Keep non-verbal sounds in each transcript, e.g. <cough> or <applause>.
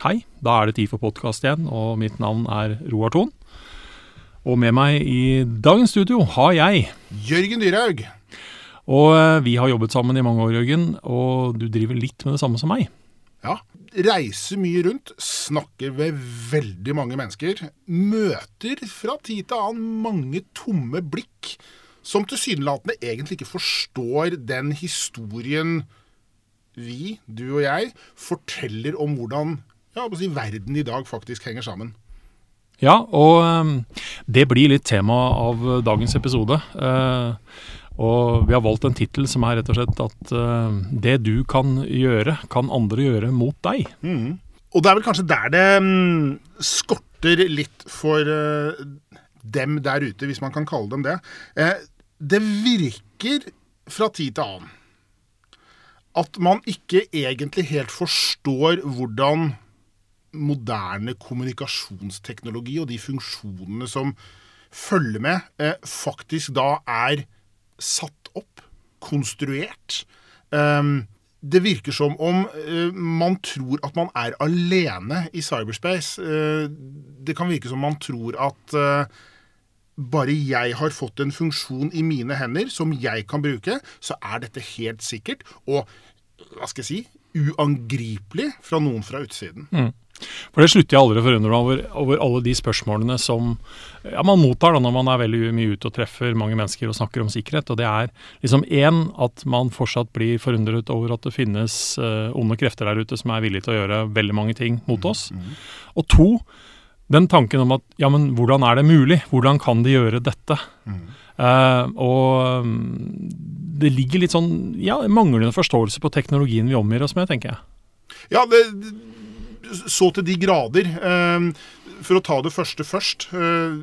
Hei, da er det tid for podkast igjen, og mitt navn er Roar Thon. Og med meg i dagens studio har jeg Jørgen Dyrhaug. Og eh, vi har jobbet sammen i mange år, Jørgen, og du driver litt med det samme som meg. Ja. Reiser mye rundt, snakker ved veldig mange mennesker. Møter fra tid til annen mange tomme blikk som tilsynelatende egentlig ikke forstår den historien vi, du og jeg, forteller om hvordan ja, si, verden i dag faktisk henger sammen. Ja, og um, det blir litt tema av dagens episode. Uh, og vi har valgt en tittel som er rett og slett at uh, det du kan gjøre, kan andre gjøre mot deg. Mm. Og det er vel kanskje der det um, skorter litt for uh, dem der ute, hvis man kan kalle dem det. det virker fra tid til annen at man ikke egentlig helt forstår hvordan moderne kommunikasjonsteknologi og de funksjonene som følger med, eh, faktisk da er satt opp, konstruert. Um, det virker som om uh, man tror at man er alene i cyberspace. Uh, det kan virke som man tror at bare jeg har fått en funksjon i mine hender som jeg kan bruke, så er dette helt sikkert og hva skal jeg si uangripelig fra noen fra utsiden. Mm. For det slutter jeg aldri å forundre meg over, over, alle de spørsmålene som ja, man mottar da når man er veldig mye ute og treffer mange mennesker og snakker om sikkerhet. Og det er liksom én at man fortsatt blir forundret over at det finnes uh, onde krefter der ute som er villige til å gjøre veldig mange ting mot oss. Mm, mm. Og to, den tanken om at ja, men hvordan er det mulig? Hvordan kan de gjøre dette? Mm. Uh, og um, det ligger litt sånn ja, manglende forståelse på teknologien vi omgir oss med, tenker jeg. Ja, det, så til de grader. Ehm, for å ta det første først. Eh,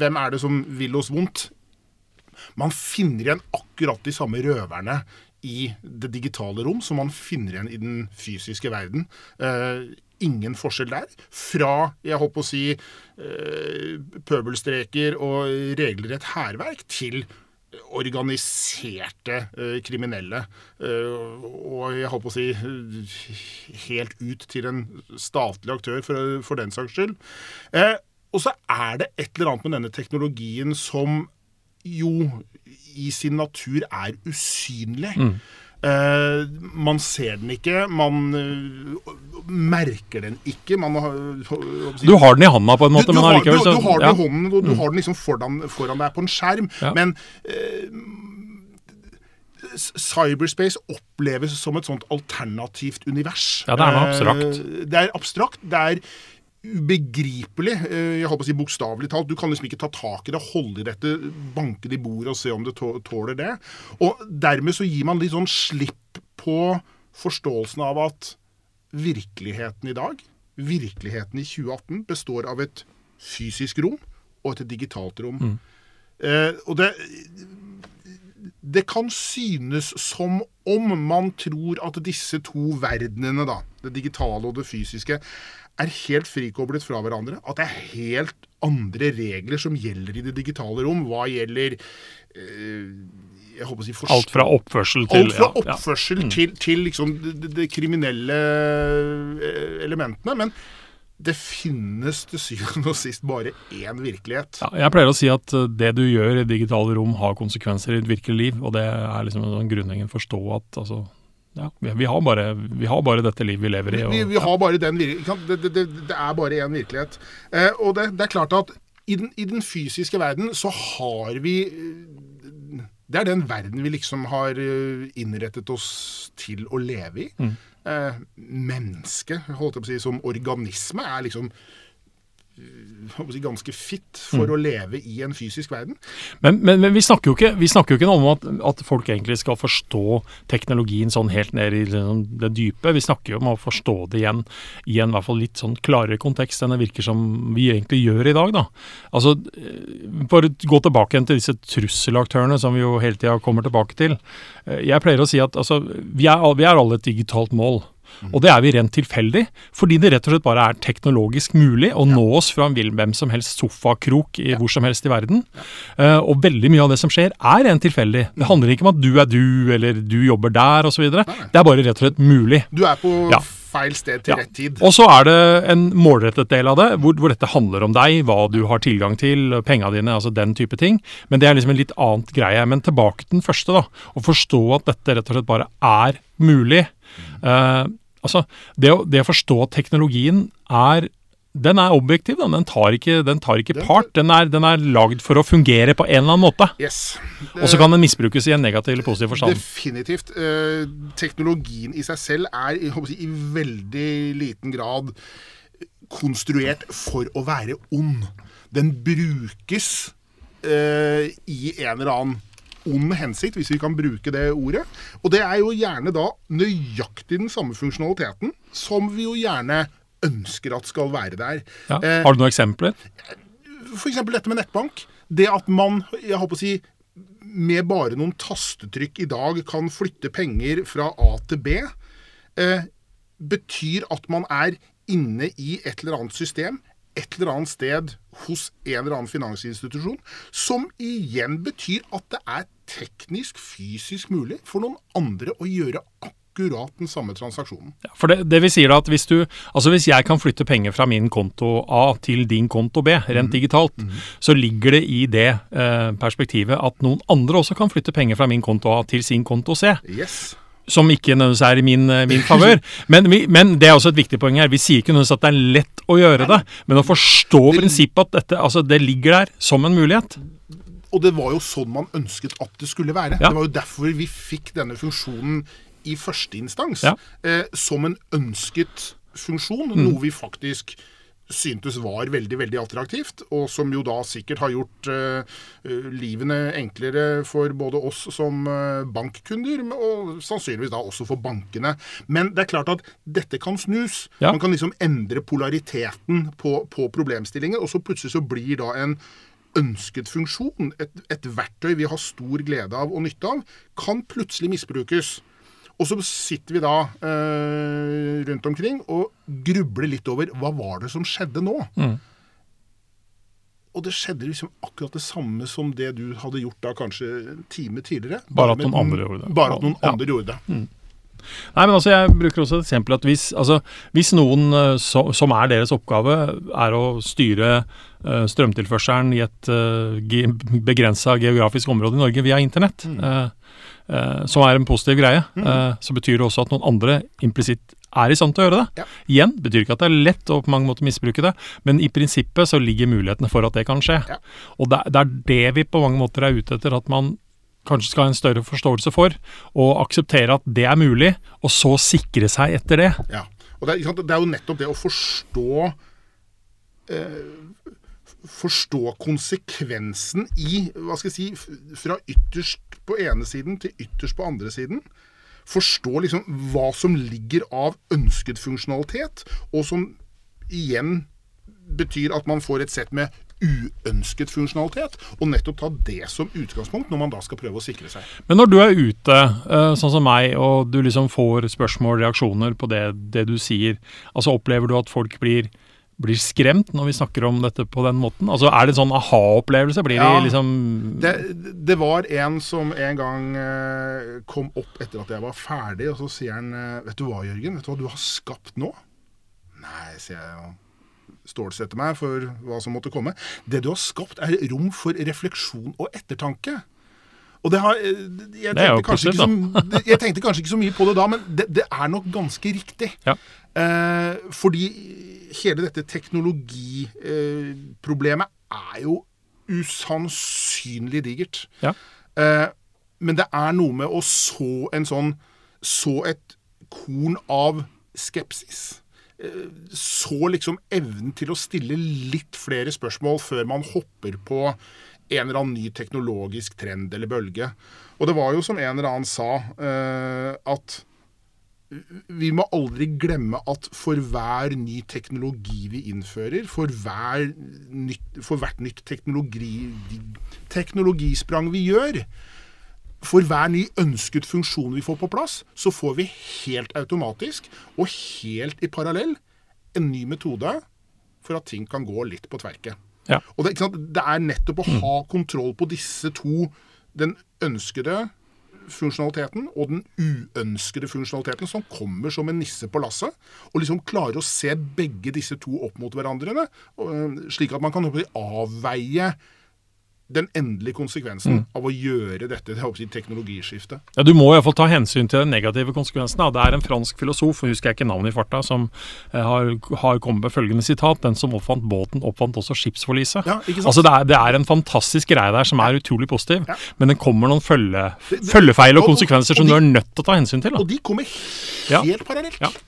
hvem er det som vil oss vondt? Man finner igjen akkurat de samme røverne i det digitale rom som man finner igjen i den fysiske verden. Eh, ingen forskjell der. Fra jeg håper å si eh, pøbelstreker og regelrett hærverk til organiserte uh, kriminelle. Uh, og jeg holdt på å si uh, helt ut til en statlig aktør, for, for den saks skyld. og så er det et eller annet med denne teknologien som jo i sin natur er usynlig. Mm. Uh, man ser den ikke, man uh, merker den ikke. Man har, uh, du har den i handa på en måte, du, du men allikevel så Du, du har den i hånden, og du mm. har den liksom foran, foran, deg på en skjerm. Men cyberspace oppleves som et sånt alternativt univers. Ja, det er noe abstrakt. det er abstrakt. Det er ubegripelig. Eh, jeg håper å si bokstavelig talt. Du kan liksom ikke ta tak i det, holde i dette, banke det i bordet og se om det tåler det. Og dermed så gir man litt sånn slipp på forståelsen av at virkeligheten i dag, virkeligheten i 2018, består av et fysisk rom og et digitalt rom. Mm. Eh, og det det kan synes som om man tror at disse to verdenene, da, det digitale og det fysiske, er helt frikoblet fra hverandre. At det er helt andre regler som gjelder i det digitale rom. Hva gjelder eh, jeg håper å si forst... Alt fra oppførsel til Alt fra oppførsel ja. til, til, liksom de, de, kriminelle eh, elementene. Men det finnes til syvende og sist bare én virkelighet. Ja, jeg pleier å si at eh, det du gjør i digitale rom har konsekvenser i et virkelig liv. Og det er liksom en grunnleggende forstå at altså, ja, vi, har bare, vi, har bare, dette livet vi lever i. Og, vi, vi, har bare den det, det, det, er bare én virkelighet. Eh, og det, er klart at i den, i den, fysiske verden så har vi eh, Det er den verden vi liksom har eh, innrettet oss til å leve i. Mm. Eh, mennesket, holdt jeg på å si, som organisme er liksom ganske fit for mm. å leve i en fysisk verden. Men, men, men vi, snakker ikke, vi, snakker jo ikke, om at, at, folk egentlig skal forstå teknologien sånn helt ned i liksom, det dype. Vi snakker jo om å forstå det igjen i en i hvert fall litt sånn klarere kontekst enn det virker som vi egentlig gjør i dag. da. Altså, For å gå tilbake igjen til disse trusselaktørene som vi jo hele tida kommer tilbake til. Eh, jeg pleier å si at altså, vi, er, vi er alle et digitalt mål. Mm. Og det er vi rent tilfeldig, fordi det rett og slett bare er teknologisk mulig å ja. nå oss fra hvem som helst sofakrok i, ja. hvor som helst i verden. Uh, og veldig mye av det som skjer, er rent tilfeldig. Det handler ikke om at du er du, eller du jobber der, osv. Det er bare rett og slett mulig. Du er på feil sted til Ja. rett tid. Og så er det en målrettet del av det, hvor, hvor dette handler om deg, hva du har tilgang til, penga dine, altså den type ting. Men det er liksom en litt annet greie. Men tilbake til den første, da. Å forstå at dette rett og slett bare er mulig. Eh, altså, det å, det å forstå teknologien er den er objektiv. Den tar ikke, den tar ikke part. Den er, den er lagd for å fungere på en eller annen måte. Yes. Og så kan den misbrukes i en negativ eller positiv forstand. Definitivt. Eh, teknologien i seg selv er jeg i veldig liten grad konstruert for å være ond. Den brukes eh, i en eller annen ond hensikt, hvis vi kan bruke det ordet. Og det er jo gjerne da nøyaktig den samme funksjonaliteten som vi jo gjerne ønsker at skal være der. Ja. Eh, Har du noen eksempler? F.eks. dette med nettbank. Det at man jeg håper å si, med bare noen tastetrykk i dag kan flytte penger fra A til B, eh, betyr at man er inne i et eller annet system et eller annet sted hos en eller annen finansinstitusjon, som igjen betyr at det er teknisk, fysisk mulig for noen andre å gjøre akkurat den samme transaksjonen. Ja, For det, det vi sier da at hvis du Altså hvis jeg kan flytte penger fra min konto A til din konto B, rent digitalt, så ligger det i det eh, perspektivet at noen andre også kan flytte penger fra min konto A til sin konto C. Yes. Som ikke nødvendigvis er i min, eh, min favør. <laughs> Men, men det er også et viktig poeng her. Vi sier ikke nødvendigvis at det er lett å gjøre det, men å forstå prinsippet at dette, altså det ligger der som en mulighet. Og det var jo sånn man ønsket at det skulle være. Ja. Det var jo derfor vi fikk denne funksjonen i første instans. Ja. Eh, som en ønsket funksjon, Mm. noe vi faktisk syntes var veldig veldig attraktivt, og som jo da sikkert har gjort eh, eh, livene enklere for både oss som eh, bankkunder, og sannsynligvis da også for bankene. Men det er klart at dette kan snus. Ja. Man kan liksom endre polariteten på, på problemstillingen, og så plutselig så blir da en ønsket funksjon, et, et verktøy vi har stor glede av og nytte av, kan plutselig misbrukes. Og så sitter vi da eh, rundt omkring og grubler litt over hva var det som skjedde nå. Og det skjedde liksom akkurat det samme som det du hadde gjort da kanskje en time tidligere. Bare at noen andre gjorde det. Bare at noen Ja. andre gjorde det. Nei, men altså, Jeg bruker også et eksempel at hvis, altså, hvis noen eh, så, som er deres oppgave, er å styre uh, strømtilførselen i et uh, ge, begrensa geografisk område i Norge via internett, eh, uh, som er en positiv greie, eh, så betyr det også at noen andre implisitt er i stand til å gjøre det. Ja. Igjen betyr ikke at det er lett å på mange måter misbruke det, men i prinsippet så ligger mulighetene for at det kan skje. Ja. Og det, det er det vi på mange måter er ute etter, at man kanskje skal ha en større forståelse for, og akseptere at det er mulig, og så sikre seg etter det. Ja. Og det er, sant, det er jo nettopp det å forstå eh, Forstå konsekvensen i hva skal jeg si, Fra ytterst på ene siden til ytterst på andre siden. Forstå liksom hva som ligger av ønsket funksjonalitet, og som igjen betyr at man får et sett med uønsket funksjonalitet, og nettopp ta det som utgangspunkt når man da skal prøve å sikre seg. Men når du er ute, eh, sånn som meg, og du liksom får spørsmål, reaksjoner på det, det du sier, altså opplever du at folk blir, blir skremt når vi snakker om dette på den måten? Altså Er det en sånn aha-opplevelse? Blir Ja. de liksom Det, det var en som en gang eh, kom opp etter at jeg var ferdig, og så sier han eh, Vet du hva, Jørgen? Vet du hva du har skapt nå? Nei, sier jeg og stålsetter meg for hva som måtte komme. Det du har skapt, er rom for refleksjon og ettertanke. Og det har eh, jeg tenkte, kanskje ikke så, jeg tenkte kanskje ikke så mye på det da, men det, det er nok ganske riktig. Ja. Eh, fordi hele dette teknologiproblemet er jo usannsynlig digert. Ja. Eh, men det er noe med å så en sånn Så et korn av skepsis. Så liksom evnen til å stille litt flere spørsmål før man hopper på en eller annen ny teknologisk trend eller bølge. Og det var jo som en eller annen sa, eh, at vi må aldri glemme at for hver ny teknologi vi innfører, for, hver nytt, for hvert nytt teknologi, teknologisprang vi gjør, for hver ny ønsket funksjon vi får på plass, så får vi helt automatisk og helt i parallell en ny metode for at ting kan gå litt på tverke. Ja. Og det, det er nettopp å ha kontroll på disse to, den ønskede funksjonaliteten og den uønskede funksjonaliteten som kommer som en nisse på lasset, og liksom klare å se begge disse to opp mot hverandre, slik at man kan avveie den endelige konsekvensen mm. av å gjøre dette si, teknologiskiftet. Ja, Du må iallfall ta hensyn til den negative konsekvensen. Det er en fransk filosof, husker jeg ikke navnet i farta, som eh, har, har, kommet med følgende sitat. Den som oppfant båten, oppfant også skipsforliset. Ja, altså det er, det er, en fantastisk greie der som er utrolig positiv, ja. men det kommer noen følge, følgefeil og konsekvenser og, og, og som du er nødt til å ta hensyn til. Da. Og de kommer helt parallelt.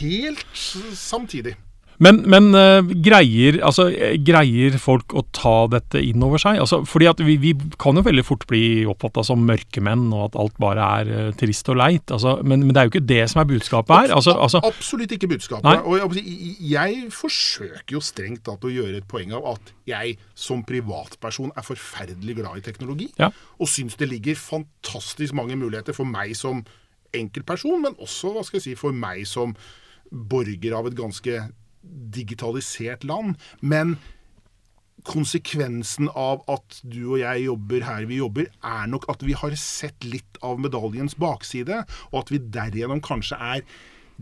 Helt samtidig. Men, men uh, greier, altså, greier, folk å ta dette inn over seg? Altså, fordi at vi, vi kan jo veldig fort bli oppfatta som mørkemenn, og at alt bare er uh, trist og leit. Altså, men, men, det er jo ikke det som er budskapet her. Altså, altså, Absolutt ikke budskapet. Nei. Og jeg, jeg, forsøker jo strengt tatt å gjøre et poeng av at jeg som privatperson er forferdelig glad i teknologi. Ja. Og syns det ligger fantastisk mange muligheter for meg som enkeltperson, men også hva skal jeg si, for meg som borger av et ganske digitalisert land. Men konsekvensen av at du og jeg jobber her vi jobber, er nok at vi har sett litt av medaljens bakside, og at vi derigjennom kanskje er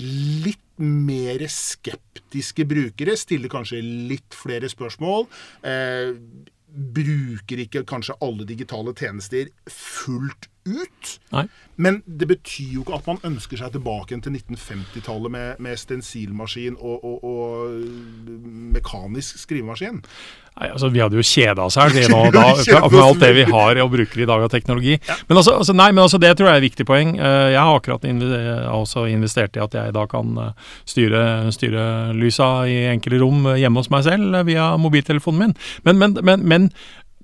litt mer skeptiske brukere. Stiller kanskje litt flere spørsmål. Eh, bruker ikke kanskje alle digitale tjenester fullt ut. Nei. Men det betyr jo ikke at man ønsker seg tilbake til 1950-tallet med, med stensilmaskin og, og, og, mekanisk skrivemaskin. Nei, altså Vi hadde jo kjeda oss her <laughs> med alt det vi har og bruker i dag av teknologi. Ja. Men, altså, altså, nei, men altså, det tror jeg er et viktig poeng. Eh, jeg har akkurat også investert i at jeg da kan eh, styre, styre lysa i enkle rom hjemme hos meg selv via mobiltelefonen min. Men, men, men,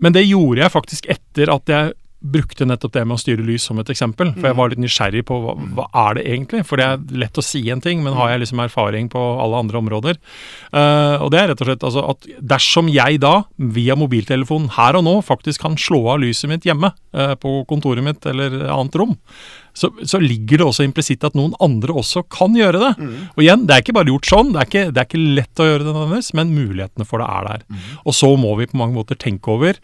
men det gjorde jeg faktisk etter at jeg brukte nettopp det med å styre lys som et eksempel. For jeg var litt nysgjerrig på hva, hva er det egentlig? For det er lett å si en ting, men har jeg liksom erfaring på alle andre områder? Uh, og det er rett og slett altså at dersom jeg da, via mobiltelefonen her og nå, faktisk kan slå av lyset mitt hjemme, uh, på kontoret mitt eller annet rom, så, så, ligger det også implisitt at noen andre også kan gjøre det. Mm. Og igjen, det er ikke bare gjort sånn, det er ikke, det er ikke lett å gjøre det nødvendigvis, men mulighetene for det er der. Mm. Og så må vi på mange måter tenke over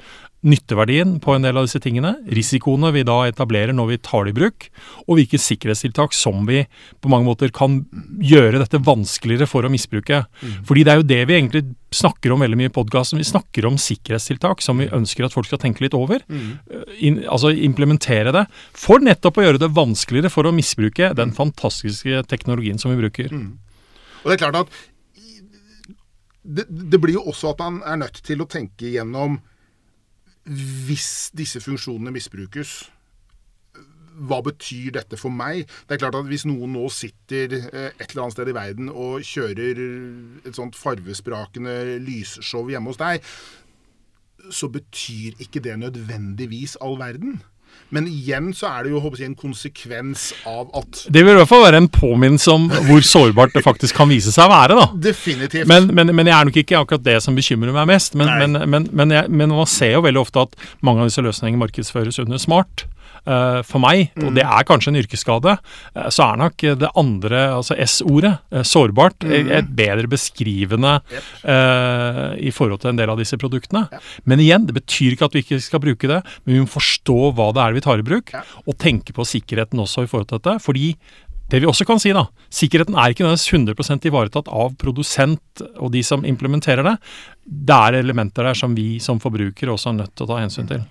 nytteverdien på en del av disse tingene, risikoene vi da etablerer når vi tar det i bruk, og hvilke sikkerhetstiltak som vi på mange måter kan gjøre dette vanskeligere for å misbruke. Mm. Fordi det er jo det vi egentlig snakker om veldig mye i podkasten. Vi snakker om sikkerhetstiltak som vi ønsker at folk skal tenke litt over. Mm. In, altså implementere det, for nettopp å gjøre det vanskeligere for å misbruke den fantastiske teknologien som vi bruker. Mm. Og det er klart at det, det blir jo også at man er nødt til å tenke gjennom hvis disse funksjonene misbrukes, hva betyr dette for meg? Det er klart at Hvis noen nå sitter eh, et eller annet sted i verden og kjører et sånt farvesprakende lysshow hjemme hos deg, så betyr ikke det nødvendigvis all verden. Men igjen så er det jo jeg, en konsekvens av at Det vil i hvert fall være en påminnelse om hvor sårbart det faktisk kan vise seg å være. da. Definitivt. Men, men, men jeg er nok ikke akkurat det som bekymrer meg mest. Men, men, jeg, men man ser jo veldig ofte at mange av disse løsningene markedsføres under smart. Uh, for meg, mm. og det er kanskje en yrkesskade, uh, så er nok det andre, altså S-ordet, uh, sårbart, mm. et bedre beskrivende yep. i forhold til en del av disse produktene. Ja. Men igjen, det betyr ikke at vi ikke skal bruke det, men vi må forstå hva det er vi tar i bruk, ja. og tenke på sikkerheten også i forhold til dette. fordi det vi også kan si, da, sikkerheten er ikke nødvendigvis 100% ivaretatt av produsent og de som implementerer det. Det er elementer der som vi som forbrukere også er nødt til å ta hensyn til.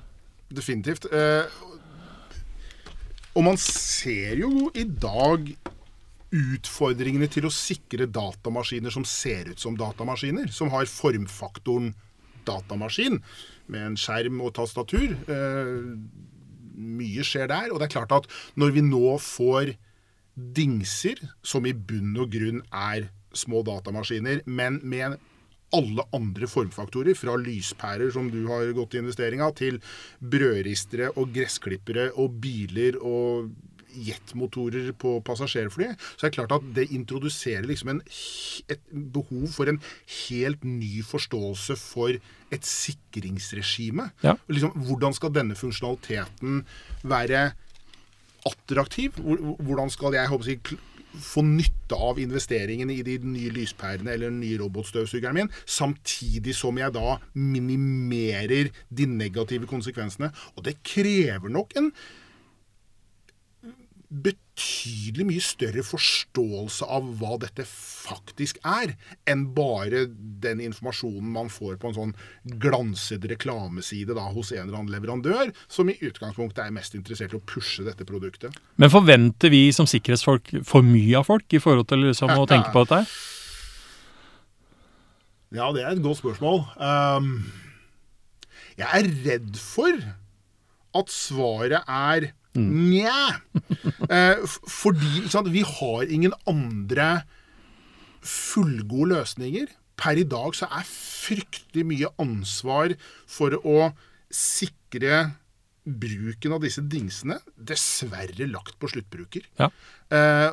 Definitivt. Eh, og man ser jo i dag utfordringene til å sikre datamaskiner som ser ut som datamaskiner. Som har formfaktoren datamaskin med en skjerm og tastatur. Eh, mye skjer der. Og det er klart at når vi nå får dingser, som i bunn og grunn er små datamaskiner, men med en alle andre formfaktorer, fra lyspærer som du har gått i investering av, til brødristere og gressklippere og biler og jetmotorer på passasjerfly, så er det klart at det introduserer liksom en, et behov for en helt ny forståelse for et sikringsregime. Ja. Liksom, hvordan skal denne funksjonaliteten være attraktiv? Hvordan skal jeg håper jeg, få nytte av investeringene i de nye lyspærene eller den nye robotstøvsugeren min, samtidig som jeg da minimerer de negative konsekvensene. Og det krever nok en betydelig mye større forståelse av hva dette faktisk er, enn bare den informasjonen man får på en sånn glanset reklameside da, hos en eller annen leverandør, som i utgangspunktet er mest interessert i å pushe dette produktet. Men forventer vi som sikkerhetsfolk for mye av folk i forhold til liksom, å tenke på dette? Ja, det er et godt spørsmål. Um, jeg er redd for at svaret er Nja. Eh, fordi sant, vi har ingen andre fullgode løsninger. Per i dag så er fryktelig mye ansvar for å sikre bruken av disse dingsene dessverre lagt på sluttbruker. Ja. Eh,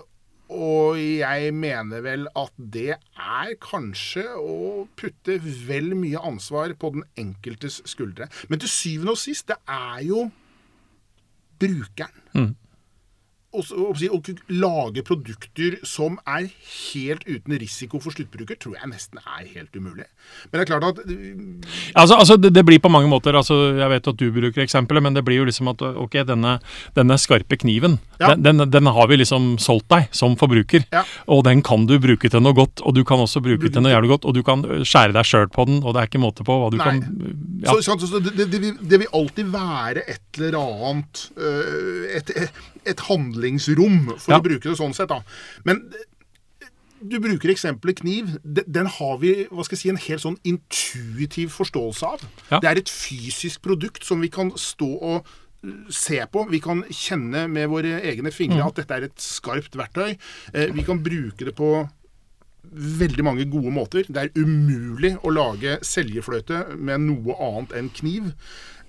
og jeg mener vel at det er kanskje å putte vel mye ansvar på den enkeltes skuldre. Men til syvende og sist, det er jo brukeren. Mm. Og lage produkter som er helt uten risiko for sluttbruker, tror jeg nesten er helt umulig. Men det er klart at Altså, altså det, det blir på mange måter altså, Jeg vet at du bruker eksempelet, men det blir jo liksom at ok, denne, denne skarpe kniven, Ja. den, den, den har vi liksom solgt deg som forbruker. Ja. Og den kan du bruke til noe godt, og du kan også bruke til noe jævlig godt. Og du kan skjære deg sjøl på den, og det er ikke måte på hva du Nei. kan ja. Så, så, så det, det, vil- det vil alltid være et eller annet øh, et, et, et handlingsrom, for Ja. å bruke det sånn sett. da. Men du bruker eksempelet kniv. Den, har vi hva skal jeg si, en helt sånn intuitiv forståelse av. Ja. Det er et fysisk produkt som vi kan stå og øh, se på. Vi kan kjenne med våre egne fingre at dette er et skarpt verktøy. Eh, vi kan bruke det på veldig mange gode måter. Det er umulig å lage seljefløyte med noe annet enn kniv.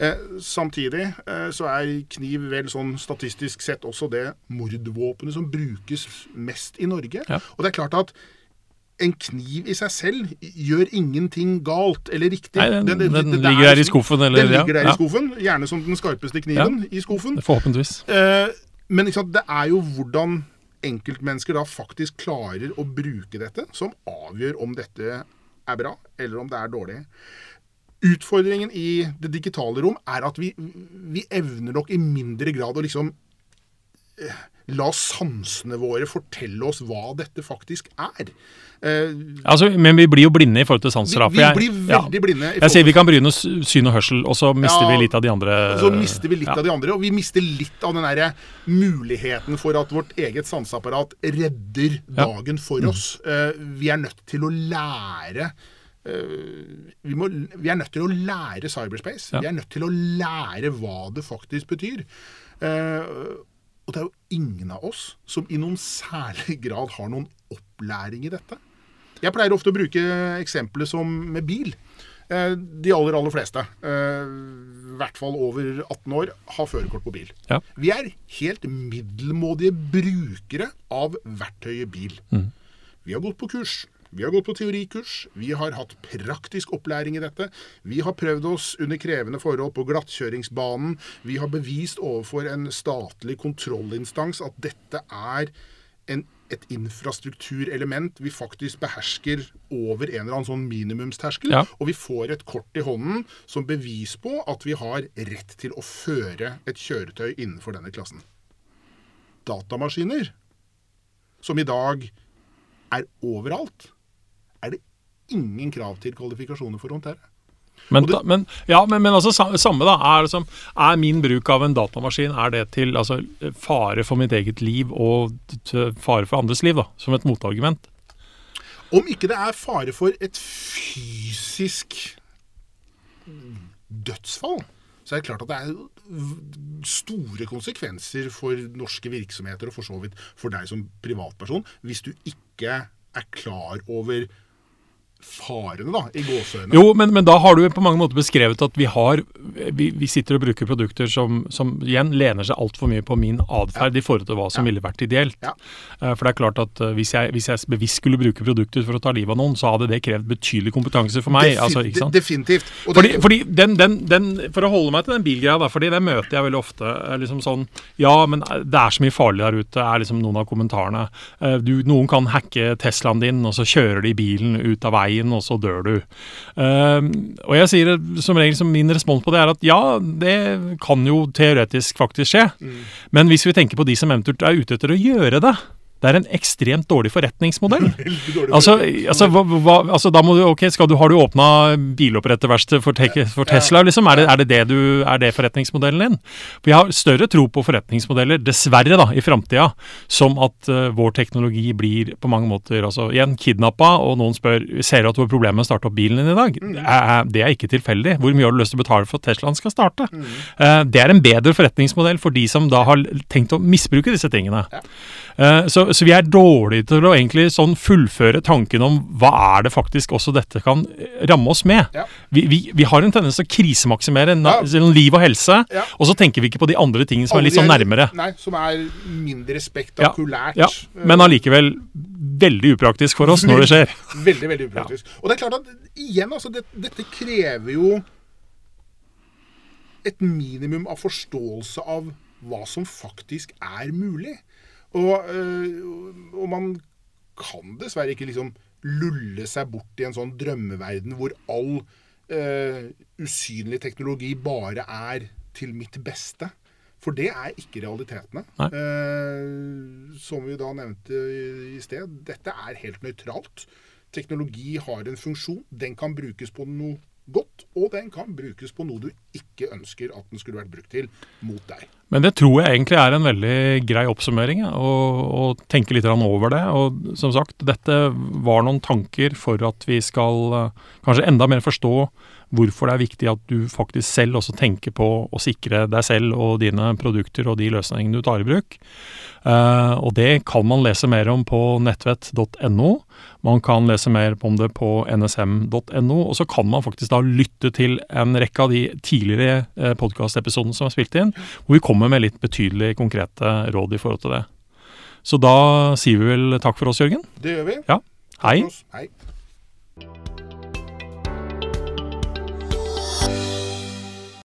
Eh, samtidig eh, så er kniv vel sånn statistisk sett også det mordvåpenet som brukes mest i Norge. Ja. Og det er klart at en kniv i seg selv gjør ingenting galt eller riktig. Nei, den- den det ligger er der i skuffen, eller- Den ligger der ja. i skuffen, gjerne som den skarpeste kniven i skuffen. Forhåpentligvis. Eh, men sant, det er jo hvordan enkeltmennesker da faktisk klarer å bruke dette, som avgjør om dette er bra, eller om det er dårlig. Utfordringen i det digitale rom er at vi, vi evner nok i mindre grad å liksom La sansene våre fortelle oss hva dette faktisk er. Eh, Altså, men vi blir jo blinde i forhold til sanser. Vi, vi, jeg- blir blir ja. veldig blinde. Jeg sier vi kan bryne oss syn og hørsel, og så mister Ja, vi litt av de andre Så mister vi litt ja. av de andre, og vi mister litt av den derre muligheten for at vårt eget sanseapparat redder dagen for oss. Eh, vi er nødt til å lære eh, vi, må, vi er nødt til å lære cyberspace. Ja. Vi er nødt til å lære hva det faktisk betyr. Eh, og det er jo ingen av oss som i noen særlig grad har noen opplæring i dette. Jeg pleier ofte å bruke eksempelet som med bil. Eh, De aller, aller fleste, eh, i hvert fall over 18 år, har førerkort på bil. Ja. Vi er helt middelmådige brukere av verktøyet bil. Vi har gått på kurs. Vi har gått på teorikurs. Vi har hatt praktisk opplæring i dette. Vi har prøvd oss under krevende forhold på glattkjøringsbanen. Vi har bevist overfor en statlig kontrollinstans at dette er en, et infrastrukturelement vi faktisk behersker over en eller annen sånn minimumsterskel. Ja. Og vi får et kort i hånden som bevis på at vi har rett til å føre et kjøretøy innenfor denne klassen. Datamaskiner, som i dag er overalt, er det ingen krav til kvalifikasjoner for å håndtere. Men, det- men, ja, men, men altså, samme da, er, liksom, er min bruk av en datamaskin er det til altså, fare for mitt eget liv og fare for andres liv, da, som et motargument? Om ikke det er fare for et fysisk dødsfall, så er det klart at det er store konsekvenser for norske virksomheter, og for så vidt for deg som privatperson, hvis du ikke er klar over farene, da, i gåseøynene. Jo, men, men da har du på mange måter beskrevet at vi har Vi, vi sitter og bruker produkter som, som igjen lener seg altfor mye på min atferd i forhold til hva som Ja. ville vært ideelt. Ja. Eh, For det er klart at eh, hvis jeg, hvis jeg bevisst skulle bruke produkter for å ta livet av noen, så hadde det krevd betydelig kompetanse for meg. Defin- altså, ikke sant? Definitivt. Og Fordi, fordi den, den, den, For å holde meg til den bilgreia, da, fordi det møter jeg veldig ofte. eh, liksom sånn, Ja, men det er så mye farlig der ute, er liksom noen av kommentarene. Du, noen kan hacke Teslaen din, og så kjører de bilen ut av veien veien, og så dør du. Uh, og jeg sier som regel som min respons på det er at ja, det kan jo teoretisk faktisk skje. Mm. Men hvis vi tenker på de som eventuelt er ute etter å gjøre det, det er en ekstremt <laughs> dårlig forretningsmodell. altså, altså, hva, hva, altså, da må du, ok, du, Har du åpna biloppretterverksted for, for, Tesla? liksom? Er det, er det, det du, er det forretningsmodellen din? For Jeg har større tro på forretningsmodeller, dessverre, da, i framtida, som at uh, vår teknologi blir på mange måter altså, igjen kidnappa, og noen spør ser du at du har problemer med å starte opp bilen din i dag. Mm. Er, det er ikke tilfeldig. Hvor mye har du lyst til å betale for at Teslaen skal starte? Mm. Uh, det er en bedre forretningsmodell for de som da har tenkt å misbruke disse tingene. Ja. Uh, så så vi er dårlige til å egentlig sånn fullføre tanken om hva er det faktisk også dette kan ramme oss med. Ja. Vi, vi, vi, har en tendens til å krisemaksimere ja. liv og helse, ja. og så tenker vi ikke på de andre tingene som Alle er litt sånn nærmere. Nei, Som er mindre spektakulært. Men allikevel veldig upraktisk for oss når det skjer. <laughs> Veldig, veldig upraktisk. Og det er klart at igjen, altså, det, dette krever jo et minimum av forståelse av hva som faktisk er mulig. Og, øh, og, man kan dessverre ikke liksom lulle seg bort i en sånn drømmeverden hvor all uh, usynlig teknologi bare er til mitt beste. For det er ikke realitetene. Uh, som vi da nevnte i, i sted, dette er helt nøytralt. Teknologi har en funksjon. Den kan brukes på noe godt, og den kan brukes på noe du ikke ønsker at den skulle vært brukt til mot deg. Men det tror jeg egentlig er en veldig grei oppsummering, å tenke litt over det. Og som sagt, dette var noen tanker for at vi skal uh, kanskje enda mer forstå hvorfor det er viktig at du faktisk selv også tenker på å sikre deg selv og dine produkter og de løsningene du tar i bruk. Uh, og det kan man lese mer om på nettvett.no. Man kan lese mer om det på nsm.no. Og så kan man faktisk da lytte til en rekke av de tidligere uh, podkastepisodene som er spilt inn, hvor vi kommer med litt betydelig konkrete råd i forhold til det. Så da sier vi vel takk for oss, Jørgen? Det gjør vi. Ja. Hei. Hei.